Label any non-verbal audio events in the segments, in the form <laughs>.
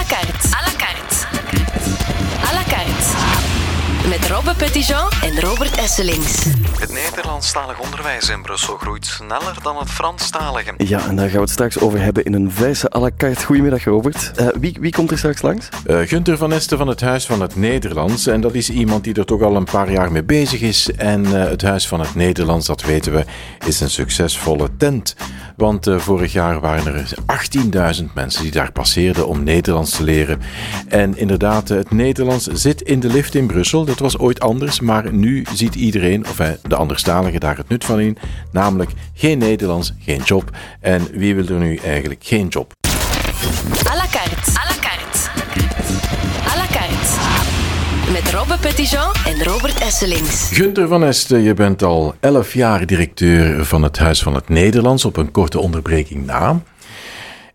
la carte. À la Robbe Petitjean en Robert Esselings. Het Nederlandstalig onderwijs in Brussel groeit sneller dan het Franstalige. Ja, en daar gaan we het straks over hebben in een Vijse à la carte. Goedemiddag, Robert. Uh, wie, wie komt er straks langs? Uh, Gunther van Esten van het Huis van het Nederlands. En dat is iemand die er toch al een paar jaar mee bezig is. En uh, het Huis van het Nederlands, dat weten we, is een succesvolle tent. Want uh, vorig jaar waren er 18.000 mensen die daar passeerden om Nederlands te leren. En inderdaad, het Nederlands zit in de lift in Brussel. Dat was ooit anders, maar nu ziet iedereen, of de anderstaligen, daar het nut van in. Namelijk geen Nederlands, geen job. En wie wil er nu eigenlijk geen job? À la carte. À la carte. À la carte. Met Robbe Petitjean en Robert Esselings. Gunther van Esten, je bent al 11 jaar directeur van het Huis van het Nederlands, op een korte onderbreking na.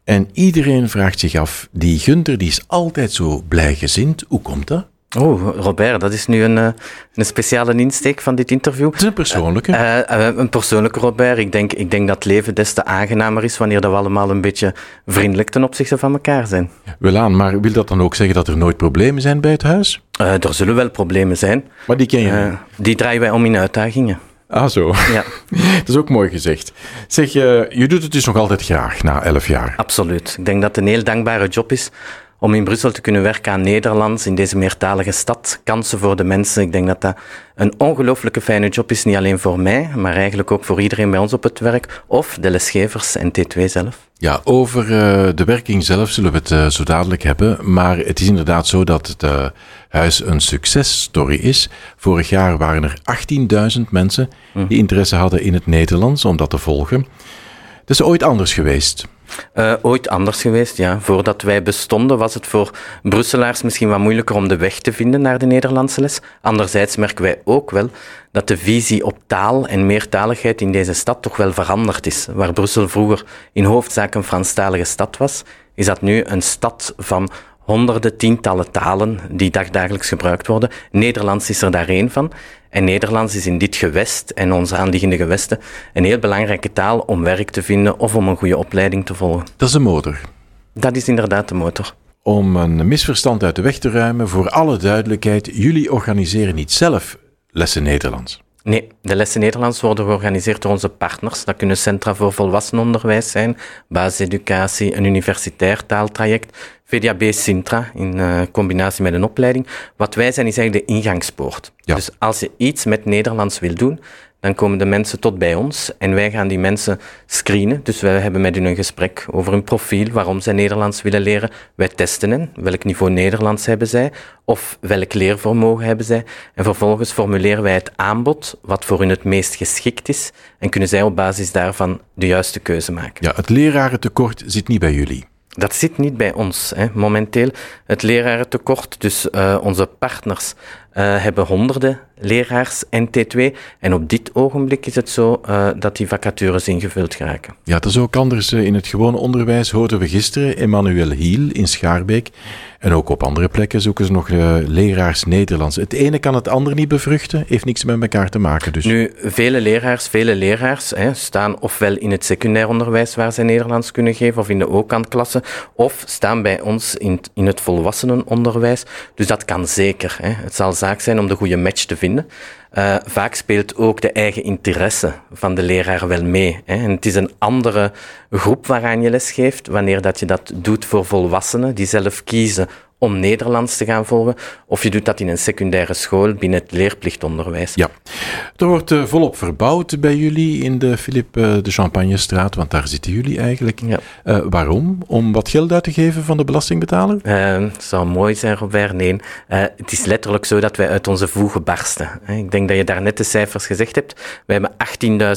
En iedereen vraagt zich af, die Gunther die is altijd zo blijgezind, hoe komt dat? Oh, Robert, dat is nu een, eh, een speciale insteek van dit interview. Het is een persoonlijke. Uh, uh, een persoonlijke, Robert. Ik denk, ik denk dat het leven des te aangenamer is wanneer we allemaal een beetje vriendelijk ten opzichte van elkaar zijn. Welaan, maar wil dat dan ook zeggen dat er nooit problemen zijn bij het huis? er zullen wel problemen zijn. Maar die ken je Die draaien wij om in uitdagingen. Ah, zo. Ja. <laughs> dat is ook mooi gezegd. Zeg, je, je doet het dus nog altijd graag na elf jaar. Absoluut. Ik denk dat het een heel dankbare job is om in Brussel te kunnen werken aan Nederlands in deze meertalige stad. Kansen voor de mensen. Ik denk dat dat een ongelooflijke fijne job is, niet alleen voor mij, maar eigenlijk ook voor iedereen bij ons op het werk, of de lesgevers en T2 zelf. Ja, over uh, de werking zelf zullen we het uh, zo dadelijk hebben, maar het is inderdaad zo dat het uh, huis een successtory is. Vorig jaar waren er 18.000 mensen die interesse hadden in het Nederlands om dat te volgen. Het is ooit anders geweest. Uh, ooit anders geweest, ja. Voordat wij bestonden was het voor Brusselaars misschien wat moeilijker om de weg te vinden naar de Nederlandse les. Anderzijds merken wij ook wel dat de visie op taal en meertaligheid in deze stad toch wel veranderd is. Waar Brussel vroeger in hoofdzaak een Franstalige stad was, is dat nu een stad van honderden, tientallen talen die dagdagelijks gebruikt worden. Nederlands is er daar één van. En Nederlands is in dit gewest en onze aanliggende gewesten een heel belangrijke taal om werk te vinden of om een goede opleiding te volgen. Dat is de motor. Dat is inderdaad de motor. Om een misverstand uit de weg te ruimen, voor alle duidelijkheid, jullie organiseren niet zelf lessen Nederlands. Nee, de lessen Nederlands worden georganiseerd door onze partners. Dat kunnen centra voor volwassenenonderwijs zijn, basiseducatie, een universitair taaltraject, VDAB Sintra in uh, combinatie met een opleiding. Wat wij zijn is eigenlijk de ingangspoort. Ja. Dus als je iets met Nederlands wil doen, dan komen de mensen tot bij ons en wij gaan die mensen screenen. Dus wij hebben met hun een gesprek over hun profiel, waarom zij Nederlands willen leren. Wij testen hen, welk niveau Nederlands hebben zij of welk leervermogen hebben zij. En vervolgens formuleren wij het aanbod wat voor hun het meest geschikt is en kunnen zij op basis daarvan de juiste keuze maken. Ja, het lerarentekort zit niet bij jullie. Dat zit niet bij ons. Hè. Momenteel het lerarentekort, dus uh, onze partners uh, hebben honderden leraars NT2. En op dit ogenblik is het zo uh, dat die vacatures ingevuld geraken. Ja, het is ook anders. In het gewone onderwijs hoorden we gisteren Emmanuel Hiel in Schaarbeek. En ook op andere plekken zoeken ze nog uh, leraars Nederlands. Het ene kan het andere niet bevruchten, heeft niks met elkaar te maken. Dus. Nu, vele leraars, vele leraars hè, staan ofwel in het secundair onderwijs waar ze Nederlands kunnen geven, of in de O-kantklasse, of staan bij ons in, in het volwassenenonderwijs. Dus dat kan zeker. Hè. Het zal zaak zijn om de goede match te vinden. Uh, vaak speelt ook de eigen interesse van de leraar wel mee. Hè. En het is een andere groep waaraan je les geeft, wanneer dat je dat doet voor volwassenen die zelf kiezen om Nederlands te gaan volgen, of je doet dat in een secundaire school binnen het leerplichtonderwijs. Ja, er wordt uh, volop verbouwd bij jullie in de Philippe uh, de Champagnestraat, want daar zitten jullie eigenlijk. Ja. Uh, waarom? Om wat geld uit te geven van de belastingbetaler? het zou mooi zijn, Robert. Nee, het is letterlijk zo dat wij uit onze voegen barsten. Ik denk dat je daar net de cijfers gezegd hebt. We hebben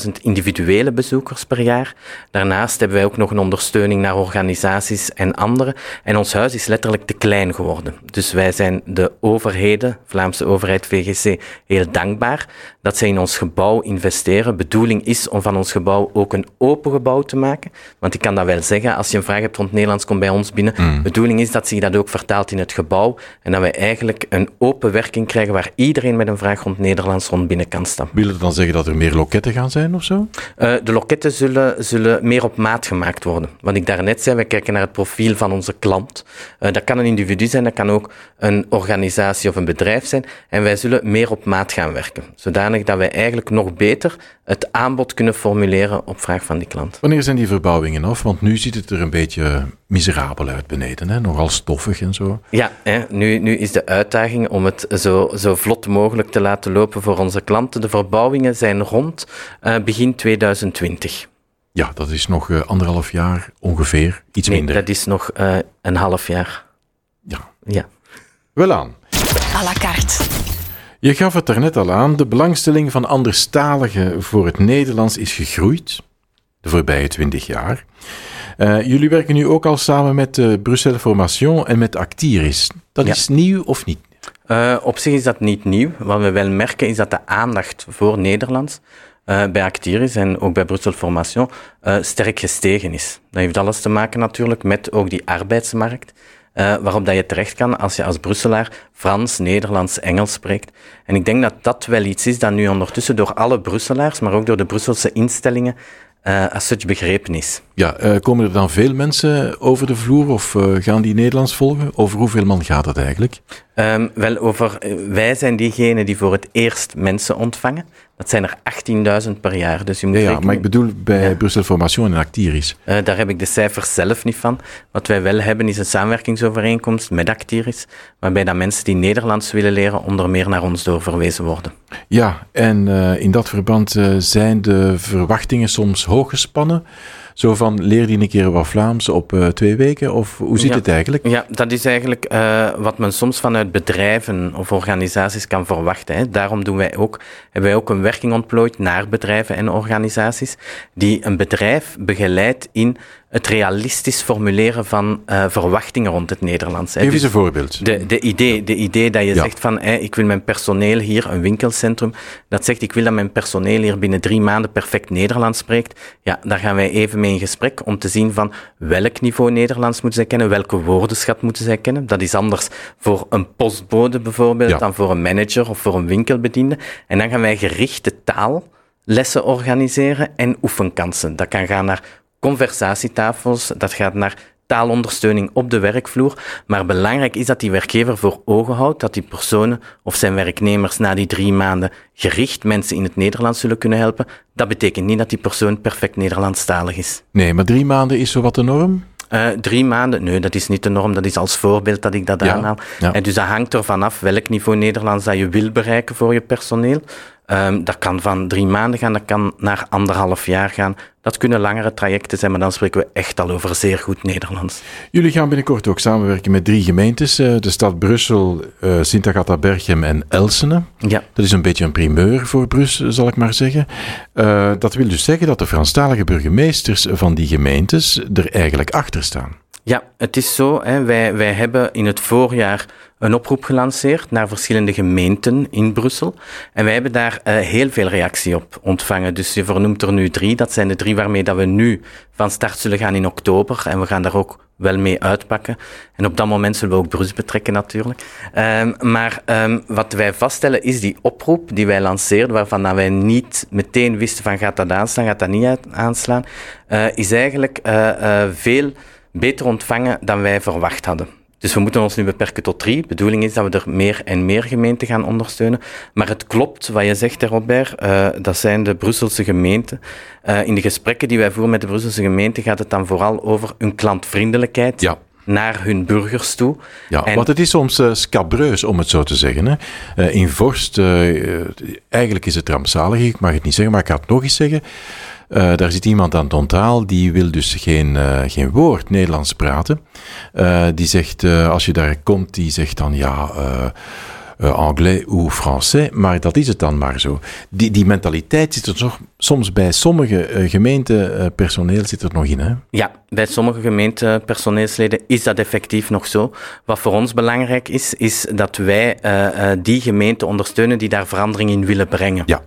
18.000 individuele bezoekers per jaar. Daarnaast hebben wij ook nog een ondersteuning naar organisaties en anderen. En ons huis is letterlijk te klein geworden. Dus wij zijn de overheden, Vlaamse overheid, VGC, heel dankbaar dat zij in ons gebouw investeren. Bedoeling is om van ons gebouw ook een open gebouw te maken. Want ik kan dat wel zeggen, als je een vraag hebt rond Nederlands, kom bij ons binnen. Mm. Bedoeling is dat zich dat ook vertaalt in het gebouw en dat wij eigenlijk een open werking krijgen waar iedereen met een vraag rond Nederlands rond binnen kan stappen. Wil dat dan zeggen dat er meer loketten gaan zijn of zo? Uh, de loketten zullen, zullen meer op maat gemaakt worden. Wat ik daarnet zei, we kijken naar het profiel van onze klant. Uh, dat kan een individu zijn, dat kan ook een organisatie of een bedrijf zijn. En wij zullen meer op maat gaan werken. Zodanig dat wij eigenlijk nog beter het aanbod kunnen formuleren op vraag van die klant. Wanneer zijn die verbouwingen af? Want nu ziet het er een beetje miserabel uit beneden, hè? nogal stoffig en zo. Ja, hè? Nu, nu is de uitdaging om het zo, zo vlot mogelijk te laten lopen voor onze klanten. De verbouwingen zijn rond uh, begin 2020. Ja, dat is nog uh, anderhalf jaar ongeveer, iets nee, minder. dat is nog uh, een half jaar. Ja. Ja. Wel aan. À la carte. Je gaf het er net al aan, de belangstelling van anderstaligen voor het Nederlands is gegroeid de voorbije twintig jaar. Uh, jullie werken nu ook al samen met uh, Bruxelles Formation en met Actiris. Dat Ja. is nieuw of niet? Uh, op zich is dat niet nieuw. Wat we wel merken is dat de aandacht voor Nederlands bij Actiris en ook bij Brussel Formation sterk gestegen is. Dat heeft alles te maken natuurlijk met ook die arbeidsmarkt. Uh, waarop dat je terecht kan als je als Brusselaar Frans, Nederlands, Engels spreekt. En ik denk dat dat wel iets is dat nu ondertussen door alle Brusselaars, maar ook door de Brusselse instellingen, uh, als such begrepen is. Ja, uh, komen er dan veel mensen over de vloer of uh, gaan die Nederlands volgen? Over hoeveel man gaat het eigenlijk? Um, wel, over, wij zijn diegenen die voor het eerst mensen ontvangen. Dat zijn er 18.000 per jaar. Dus je moet ja, ja rekenen... maar ik bedoel bij ja. Brussel Formation en Actiris. Uh, daar heb ik de cijfers zelf niet van. Wat wij wel hebben is een samenwerkingsovereenkomst met Actiris, waarbij dat mensen die Nederlands willen leren onder meer naar ons doorverwezen worden. Ja, en uh, in dat verband uh, zijn de verwachtingen soms hoog gespannen. Zo van, leer die een keer wat Vlaams op uh, twee weken? Of hoe zit ja, het eigenlijk? Ja, dat is eigenlijk uh, wat men soms vanuit bedrijven of organisaties kan verwachten. Hè. Daarom doen wij ook, hebben wij ook een werking ontplooid naar bedrijven en organisaties die een bedrijf begeleidt in het realistisch formuleren van uh, verwachtingen rond het Nederlands. Geef eens een voorbeeld. De, de, idee, de idee dat je ja. zegt van, ik wil mijn personeel hier, een winkelcentrum, dat zegt ik wil dat mijn personeel hier binnen drie maanden perfect Nederlands spreekt. Ja, daar gaan wij even mee in gesprek om te zien van welk niveau Nederlands moeten zij kennen, welke woordenschat moeten zij kennen. Dat is anders voor een postbode bijvoorbeeld ja. dan voor een manager of voor een winkelbediende. En dan gaan wij gerichte taallessen organiseren en oefenkansen. Dat kan gaan naar conversatietafels, dat gaat naar taalondersteuning op de werkvloer. Maar belangrijk is dat die werkgever voor ogen houdt dat die personen of zijn werknemers na die drie maanden gericht mensen in het Nederlands zullen kunnen helpen. Dat betekent niet dat die persoon perfect Nederlandstalig is. Nee, maar drie maanden is zo wat de norm? Uh, drie maanden, nee, dat is niet de norm. Dat is als voorbeeld dat ik dat Ja, aanhaal. ja. En dus dat hangt ervan af welk niveau Nederlands dat je wil bereiken voor je personeel. Um, dat kan van drie maanden gaan, dat kan naar anderhalf jaar gaan. Dat kunnen langere trajecten zijn, maar dan spreken we echt al over zeer goed Nederlands. Jullie gaan binnenkort ook samenwerken met drie gemeentes. eh, De stad Brussel, eh, Sint-Agatha-Berchem en Elsene. Ja, Dat is een beetje een primeur voor Brussel, zal ik maar zeggen. Eh, dat wil dus zeggen dat de Franstalige burgemeesters van die gemeentes er eigenlijk achter staan. Ja het is zo. Hè, wij, wij hebben in het voorjaar een oproep gelanceerd naar verschillende gemeenten in Brussel. En wij hebben daar uh, heel veel reactie op ontvangen. Dus je vernoemt er nu drie. Dat zijn de drie waarmee dat we nu van start zullen gaan in oktober. En we gaan daar ook wel mee uitpakken. En op dat moment zullen we ook Brussel betrekken natuurlijk. Um, maar um, wat wij vaststellen is die oproep die wij lanceerden, waarvan wij niet meteen wisten van gaat dat aanslaan, gaat dat niet aanslaan, uh, is eigenlijk uh, veel beter ontvangen dan wij verwacht hadden. Dus we moeten ons nu beperken tot drie. De bedoeling is dat we er meer en meer gemeenten gaan ondersteunen. Maar het klopt wat je zegt, Robert. Uh, dat zijn de Brusselse gemeenten. Uh, in de gesprekken die wij voeren met de Brusselse gemeenten gaat het dan vooral over hun klantvriendelijkheid. Ja. Naar hun burgers toe. Ja, En- want het is soms uh, scabreus, om het zo te zeggen. Hè. Eh, in Vorst, eh, eh, eigenlijk is het rampzalig, ik mag het niet zeggen, maar ik ga het nog eens zeggen. Eh, daar zit iemand aan Tontaal, die wil dus geen, eh, geen woord Nederlands praten. Eh, die zegt, als je daar komt, die zegt dan ja, eh, anglais ou français, maar dat is het dan maar zo. Die, die mentaliteit zit er toch, soms bij sommige uh, gemeenten uh, personeel zit er nog in, hè? Ja, bij sommige gemeentepersoneelsleden is dat effectief nog zo. Wat voor ons belangrijk is, is dat wij uh, die gemeente ondersteunen die daar verandering in willen brengen. Ja.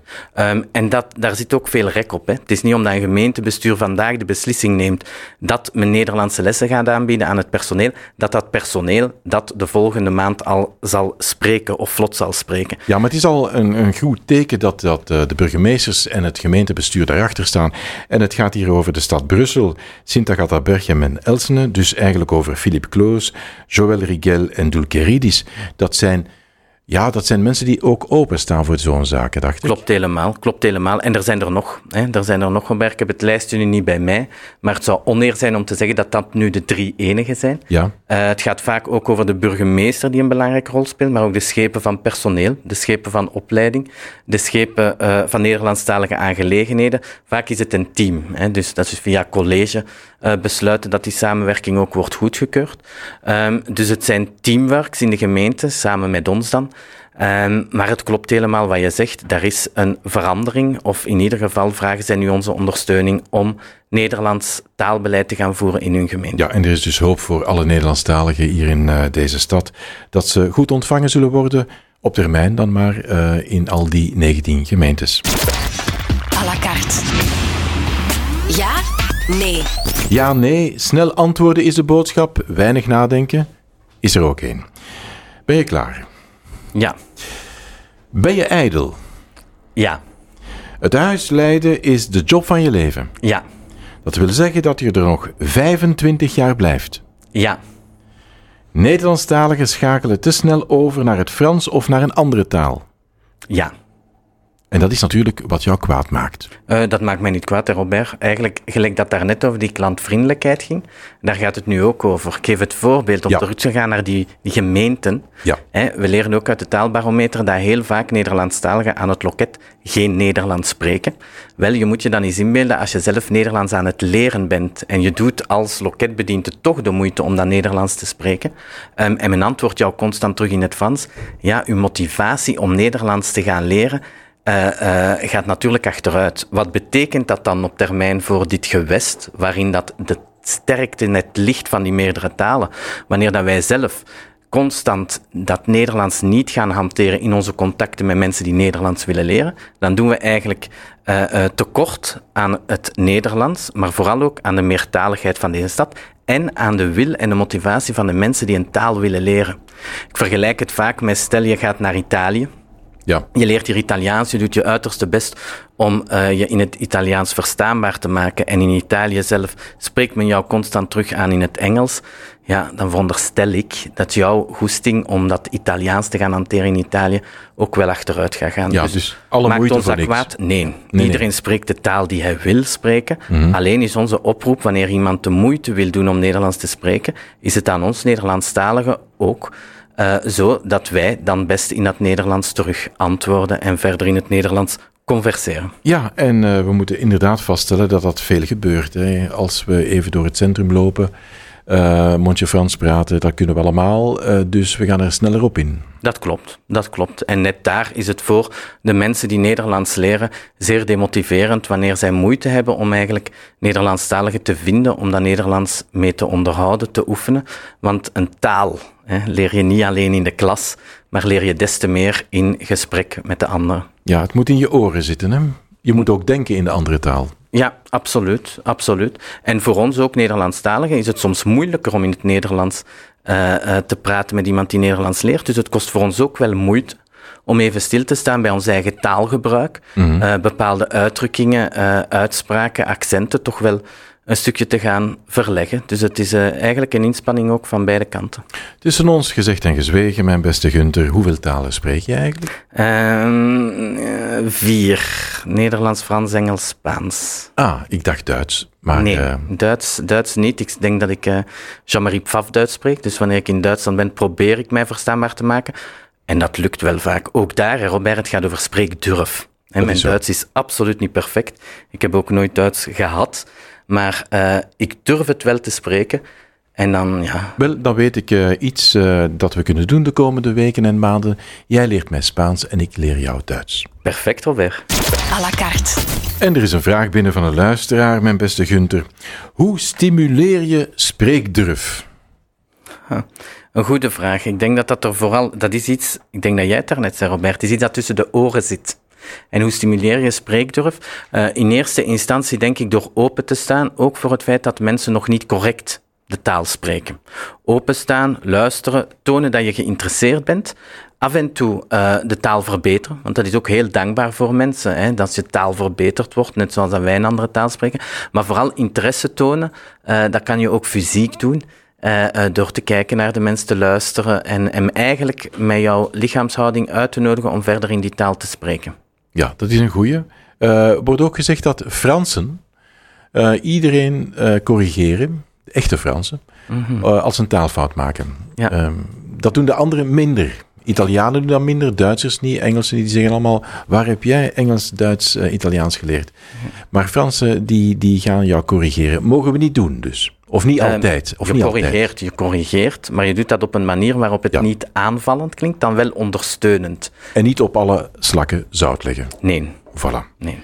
Um, en dat, daar zit ook veel rek op. Hè. Het is niet omdat een gemeentebestuur vandaag de beslissing neemt dat men Nederlandse lessen gaat aanbieden aan het personeel, dat dat personeel dat de volgende maand al zal spreken of vlot zal spreken. Ja, maar het is al een, een goed teken dat, dat de burgemeesters en het gemeentebestuur daarachter staan. En het gaat hier over de stad Brussel, Sint-Agatha Berchem en Elsene, dus eigenlijk over Philippe Kloos, Joël Rigel en Dulkeridis. Dat zijn ja, dat zijn mensen die ook openstaan voor zo'n zaken, dacht ik. Klopt helemaal, klopt helemaal. En er zijn er nog. Hè. Er zijn er nog een Ik heb het lijstje nu niet bij mij. Maar het zou oneer zijn om te zeggen dat dat nu de drie enige zijn. Ja. Uh, het gaat vaak ook over de burgemeester die een belangrijke rol speelt, maar ook de schepen van personeel, de schepen van opleiding, de schepen uh, van Nederlandstalige aangelegenheden. Vaak is het een team. Hè. Dus dat is via college uh, besluiten dat die samenwerking ook wordt goedgekeurd. Um, dus het zijn teamworks in de gemeente, samen met ons dan. Um, maar het klopt helemaal wat je zegt. Er is een verandering, of in ieder geval vragen zij nu onze ondersteuning om Nederlands taalbeleid te gaan voeren in hun gemeente. Ja, en er is dus hoop voor alle Nederlandstaligen hier in uh, deze stad dat ze goed ontvangen zullen worden, op termijn dan maar, uh, in al die 19 gemeentes. À la carte. Ja, nee. Ja, nee, snel antwoorden is de boodschap, weinig nadenken is er ook één. Ben je klaar? Ja. Ben je ijdel? Ja. Het huis leiden is de job van je leven? Ja. Dat wil zeggen dat je er nog 25 jaar blijft? Ja. Nederlandstaligen schakelen te snel over naar het Frans of naar een andere taal? Ja. En dat is natuurlijk wat jou kwaad maakt. Uh, dat maakt mij niet kwaad, Robert. Eigenlijk, gelijk dat daar net over die klantvriendelijkheid ging, daar gaat het nu ook over. Ik geef het voorbeeld om ja. terug te gaan naar die, die gemeenten. Ja. Hè, we leren ook uit de taalbarometer dat heel vaak Nederlandstaligen aan het loket geen Nederlands spreken. Wel, je moet je dan eens inbeelden, als je zelf Nederlands aan het leren bent en je doet als loketbediende toch de moeite om dat Nederlands te spreken, um, en men antwoordt jou constant terug in het Frans, ja, uw motivatie om Nederlands te gaan leren, uh, uh, gaat natuurlijk achteruit. Wat betekent dat dan op termijn voor dit gewest, waarin dat de sterkte net ligt van die meerdere talen? Wanneer dat wij zelf constant dat Nederlands niet gaan hanteren in onze contacten met mensen die Nederlands willen leren, dan doen we eigenlijk uh, tekort aan het Nederlands, maar vooral ook aan de meertaligheid van deze stad en aan de wil en de motivatie van de mensen die een taal willen leren. Ik vergelijk het vaak met stel je gaat naar Italië, ja. Je leert hier Italiaans, je doet je uiterste best om uh, je in het Italiaans verstaanbaar te maken. En in Italië zelf spreekt men jou constant terug aan in het Engels. Ja, dan veronderstel ik dat jouw goesting om dat Italiaans te gaan hanteren in Italië ook wel achteruit gaat gaan. Ja, dus, dus alle maakt moeite ons voor kwaad? Nee. nee. Iedereen spreekt de taal die hij wil spreken. Mhm. Alleen is onze oproep, wanneer iemand de moeite wil doen om Nederlands te spreken, is het aan ons Nederlandstaligen ook uh, zo dat wij dan best in het Nederlands terug antwoorden en verder in het Nederlands converseren. Ja, en uh, we moeten inderdaad vaststellen dat dat veel gebeurt. Hè. Als we even door het centrum lopen, uh, mondje Frans praten, dat kunnen we allemaal. Uh, dus we gaan er sneller op in. Dat klopt, dat klopt. En net daar is het voor de mensen die Nederlands leren zeer demotiverend wanneer zij moeite hebben om eigenlijk Nederlandstaligen te vinden, om dat Nederlands mee te onderhouden, te oefenen. Want een taal hè, leer je niet alleen in de klas, maar leer je des te meer in gesprek met de anderen. Ja, het moet in je oren zitten. Hè? Je moet ook denken in de andere taal. Ja, absoluut, absoluut. En voor ons ook Nederlandstaligen is het soms moeilijker om in het Nederlands uh, te praten met iemand die Nederlands leert. Dus het kost voor ons ook wel moeite om even stil te staan bij ons eigen taalgebruik. Mm -hmm. uh, bepaalde uitdrukkingen, uitspraken, accenten toch wel een stukje te gaan verleggen. Dus het is eigenlijk een inspanning ook van beide kanten. Tussen ons gezegd en gezwegen, mijn beste Gunter, hoeveel talen spreek je eigenlijk? Uh, vier. Nederlands, Frans, Engels, Spaans. Ah, ik dacht Duits. Maar, nee, uh... Duits, Duits niet. Ik denk dat ik Jean-Marie Pfaff Duits spreek. Dus wanneer ik in Duitsland ben, probeer ik mij verstaanbaar te maken. En dat lukt wel vaak. Ook daar, Robert, het gaat over spreekdurf. En mijn is Duits is absoluut niet perfect. Ik heb ook nooit Duits gehad. Maar uh, ik durf het wel te spreken. En dan, ja. Wel, dan weet ik uh, iets uh, dat we kunnen doen de komende weken en maanden. Jij leert mij Spaans en ik leer jou Duits. Perfect, Robert. À la carte. En er is een vraag binnen van een luisteraar, mijn beste Gunther. Hoe stimuleer je spreekdurf? Huh. Een goede vraag. Ik denk dat dat er vooral, dat is iets, ik denk dat jij het daarnet zei, Robert, het is iets dat tussen de oren zit. En hoe stimuleer je spreekdurf? Uh, in eerste instantie denk ik door open te staan, ook voor het feit dat mensen nog niet correct de taal spreken. Openstaan, luisteren, tonen dat je geïnteresseerd bent. Af en toe uh, de taal verbeteren, want dat is ook heel dankbaar voor mensen, hè, dat je taal verbeterd wordt, net zoals dat wij een andere taal spreken. Maar vooral interesse tonen, uh, dat kan je ook fysiek doen. Door te kijken naar de mensen, te luisteren en, en eigenlijk met jouw lichaamshouding uit te nodigen om verder in die taal te spreken. Ja, dat is een goeie. Uh, wordt ook gezegd dat Fransen uh, iedereen corrigeren, de echte Fransen, mm -hmm. als een taalfout maken. Ja. Uh, dat doen de anderen minder. Italianen doen dat minder, Duitsers niet, Engelsen die zeggen allemaal, waar heb jij Engels, Duits, Italiaans geleerd? Maar Fransen die, die gaan jou corrigeren. Mogen we niet doen dus. Of niet altijd. Of je niet corrigeert, altijd. je corrigeert, maar je doet dat op een manier waarop het Ja. niet aanvallend klinkt, dan wel ondersteunend. En niet op alle slakken zout leggen. Nee, Voilà. nee.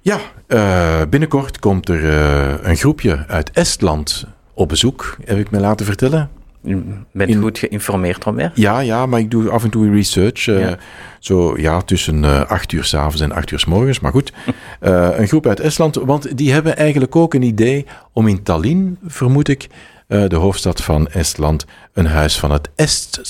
Ja, eh, binnenkort komt er eh, een groepje uit Estland op bezoek, heb ik me laten vertellen. Je bent In- goed geïnformeerd, Robert. Ja, ja, maar ik doe af en toe research. Ja. Zo ja, tussen eh, acht uur s'avonds en acht uur s morgens. Maar goed, <laughs> Eh, een groep uit Estland. Want die hebben eigenlijk ook een idee om in Tallinn, vermoed ik, de hoofdstad van Estland, een huis van het Est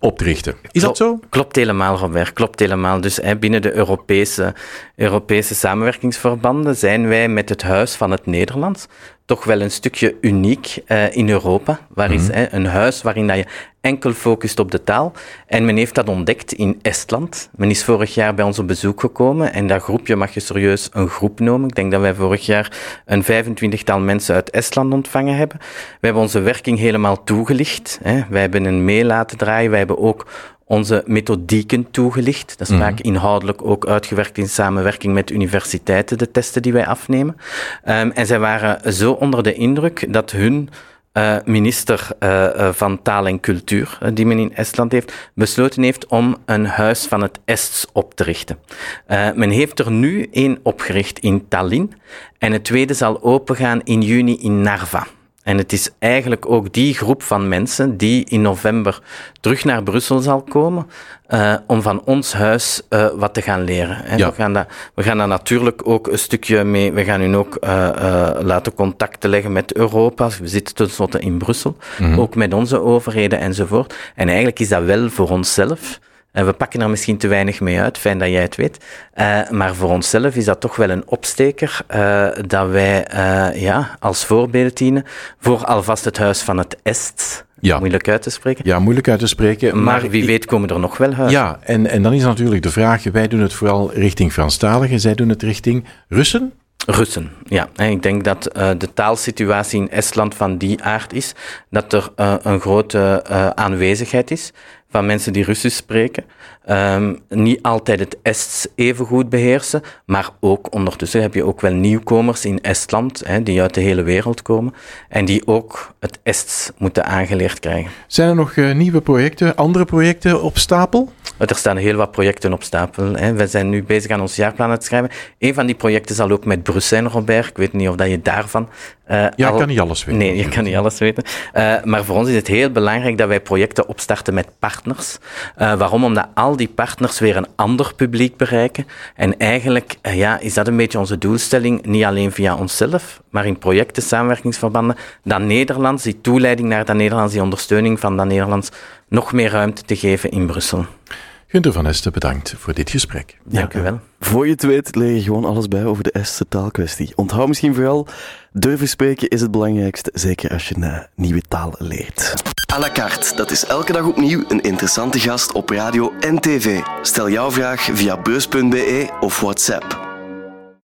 op te richten. Is dat zo? Klopt helemaal, Robert. Klopt helemaal. Dus hè, binnen de Europese, Europese samenwerkingsverbanden zijn wij met het Huis van het Nederlands toch wel een stukje uniek eh, in Europa. Waar is hè, een huis waarin dat je enkel focust op de taal. En men heeft dat ontdekt in Estland. Men is vorig jaar bij ons op bezoek gekomen en dat groepje mag je serieus een groep noemen. Ik denk dat wij vorig jaar een 25-tal mensen uit Estland ontvangen hebben. We hebben onze werking helemaal toegelicht. Hè. Wij hebben een mail laten draaien. Wij hebben ook onze methodieken toegelicht. Dat is vaak inhoudelijk ook uitgewerkt in samenwerking met universiteiten, de testen die wij afnemen. Um, en zij waren zo onder de indruk dat hun uh, minister uh, uh, van Taal en Cultuur, die men in Estland heeft, besloten heeft om een huis van het Ests op te richten. men heeft er nu één opgericht in Tallinn en het tweede zal opengaan in juni in Narva. En het is eigenlijk ook die groep van mensen die in november terug naar Brussel zal komen uh, om van ons huis uh, wat te gaan leren. Hè. Ja. We, gaan dat, we gaan daar natuurlijk ook een stukje mee, we gaan hun ook uh, laten contacten leggen met Europa. We zitten tenslotte in Brussel, mm -hmm. ook met onze overheden enzovoort. En eigenlijk is dat wel voor onszelf. En we pakken er misschien te weinig mee uit, fijn dat jij het weet. Uh, maar voor onszelf is dat toch wel een opsteker uh, dat wij uh, ja, als voorbeeld dienen voor alvast het huis van het Est. Ja. Moeilijk uit te spreken. Ja, moeilijk uit te spreken. Maar, maar wie weet komen er nog wel huizen. Ja, en, en dan is natuurlijk de vraag, wij doen het vooral richting Franstaligen, zij doen het richting Russen? Russen, ja. En ik denk dat uh, de taalsituatie in Estland van die aard is, dat er uh, een grote uh, aanwezigheid is van mensen die Russisch spreken. Um, niet altijd het Ests even goed beheersen, maar ook ondertussen heb je ook wel nieuwkomers in Estland, hè, die uit de hele wereld komen en die ook het Ests moeten aangeleerd krijgen. Zijn er nog uh, nieuwe projecten, andere projecten op stapel? Er staan heel wat projecten op stapel. Hè. We zijn nu bezig aan ons jaarplan aan het schrijven. Een van die projecten zal ook met Brussel Robert. Ik weet niet of dat je daarvan... Uh, ja, ik kan niet alles weten. Nee, je kan niet alles weten. Uh, maar voor ons is het heel belangrijk dat wij projecten opstarten met partners. Uh, waarom? Omdat al die partners weer een ander publiek bereiken. En eigenlijk ja, is dat een beetje onze doelstelling, niet alleen via onszelf, maar in projecten, samenwerkingsverbanden, dat Nederlands, die toeleiding naar dat Nederlands, die ondersteuning van dat Nederlands, nog meer ruimte te geven in Brussel. Gunther van Esten, bedankt voor dit gesprek. Dank u wel. Voor je het weet leer je gewoon alles bij over de Estse taalkwestie. Onthoud misschien vooral, durven spreken is het belangrijkste, zeker als je een nieuwe taal leert. À la carte, dat is elke dag opnieuw een interessante gast op radio en tv. Stel jouw vraag via beurs.be of WhatsApp.